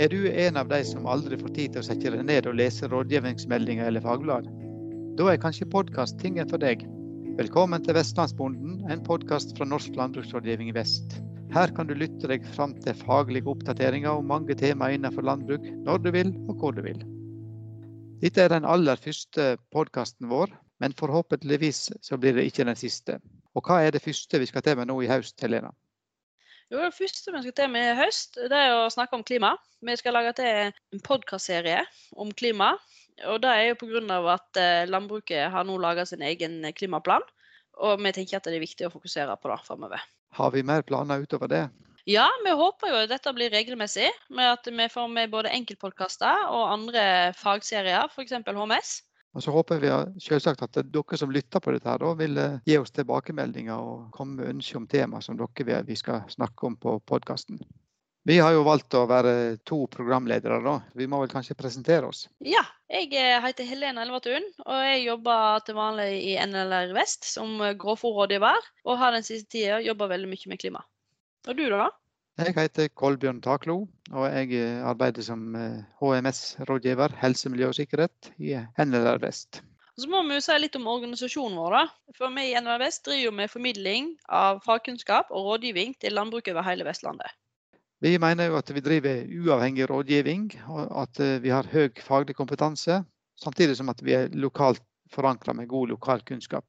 Er du en av de som aldri får tid til å sette deg ned og lese rådgivningsmeldinger eller fagblad? Da er kanskje podkast tingen for deg. Velkommen til Vestlandsbonden, en podkast fra Norsk landbruksrådgivning i vest. Her kan du lytte deg fram til faglige oppdateringer om mange temaer innenfor landbruk, når du vil og hvor du vil. Dette er den aller første podkasten vår, men forhåpentligvis så blir det ikke den siste. Og hva er det første vi skal til med nå i høst, Helena? Jo, det første vi skal til med i høst, det er å snakke om klima. Vi skal lage til en podkastserie om klima. Og det er jo pga. at eh, landbruket har nå laga sin egen klimaplan. Og vi tenker at det er viktig å fokusere på det framover. Har vi mer planer utover det? Ja, vi håper jo at dette blir regelmessig. Med at vi får med både enkeltpodkaster og andre fagserier, f.eks. HMS. Og så håper vi selvsagt at dere som lytter på dette, her, da, vil eh, gi oss tilbakemeldinger og komme med ønsker om tema som dere vil vi skal snakke om på podkasten. Vi har jo valgt å være to programledere, da. Vi må vel kanskje presentere oss? Ja, jeg eh, heter Helene Elvertun, og jeg jobber til vanlig i NLR Vest som grovfòrrådgiver. Og har den siste tida jobba veldig mye med klima. Og du, da? Jeg heter Kolbjørn Taklo, og jeg eh, arbeider som HMS-rådgiver, eh, helse, miljø og sikkerhet, i NLR Vest. Så må vi jo si litt om organisasjonen vår. For Vi i NLR Vest driver med formidling av fagkunnskap og rådgivning til landbruket over hele Vestlandet. Vi mener jo at vi driver uavhengig rådgivning, og at eh, vi har høy faglig kompetanse. Samtidig som at vi er lokalt forankra med god lokal kunnskap.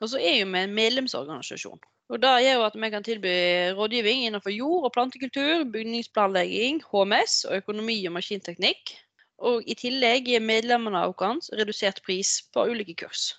Og så er vi en medlemsorganisasjon. Og Det gjør at vi kan tilby rådgivning innenfor jord- og plantekultur, bygningsplanlegging, HMS og økonomi og maskinteknikk. Og i tillegg gir medlemmene våre redusert pris på ulike kurs.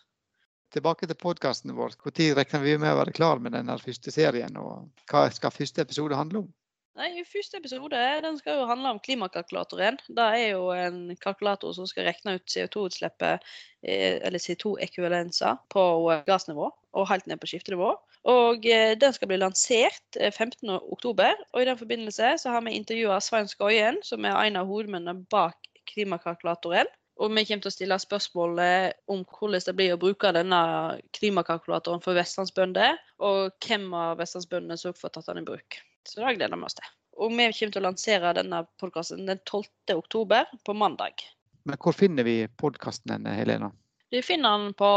Tilbake til podkasten vår. Når regner vi med å være klar med denne første serien? Og hva skal første episode handle om? Nei, Første episode den skal jo handle om klimakalkulatoren. Det er jo en kalkulator som skal regne ut CO2-utslippet, eh, eller CO2-ekvivalenser, på gassnivå og helt ned på skiftenivå. Og eh, Den skal bli lansert 15.10. Eh, og I den forbindelse så har vi intervjua Svein Skoien, som er en av hovedmennene bak klimakalkulatoren. Og vi kommer til å stille spørsmål om hvordan det blir å bruke denne klimakalkulatoren for vestlandsbønder, og hvem av vestlandsbøndene som får tatt den i bruk. Så det gleder vi oss til. Og vi kommer til å lansere denne podkasten den 12. oktober, på mandag. Men hvor finner vi podkasten, Helena? Du finner den på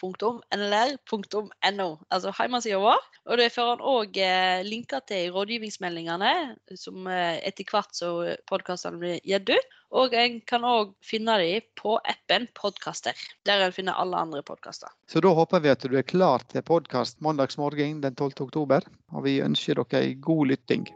www.vest.nlr.no, altså hjemmesida vår. Og det får han òg eh, linker til rådgivningsmeldingene, som eh, etter hvert så podkastene blir gitt ut. Og en kan òg finne dem på appen Podkaster, der en finner alle andre podkaster. Så da håper vi at du er klar til podkast mandagsmorgen den 12. oktober, og vi ønsker dere god lytting.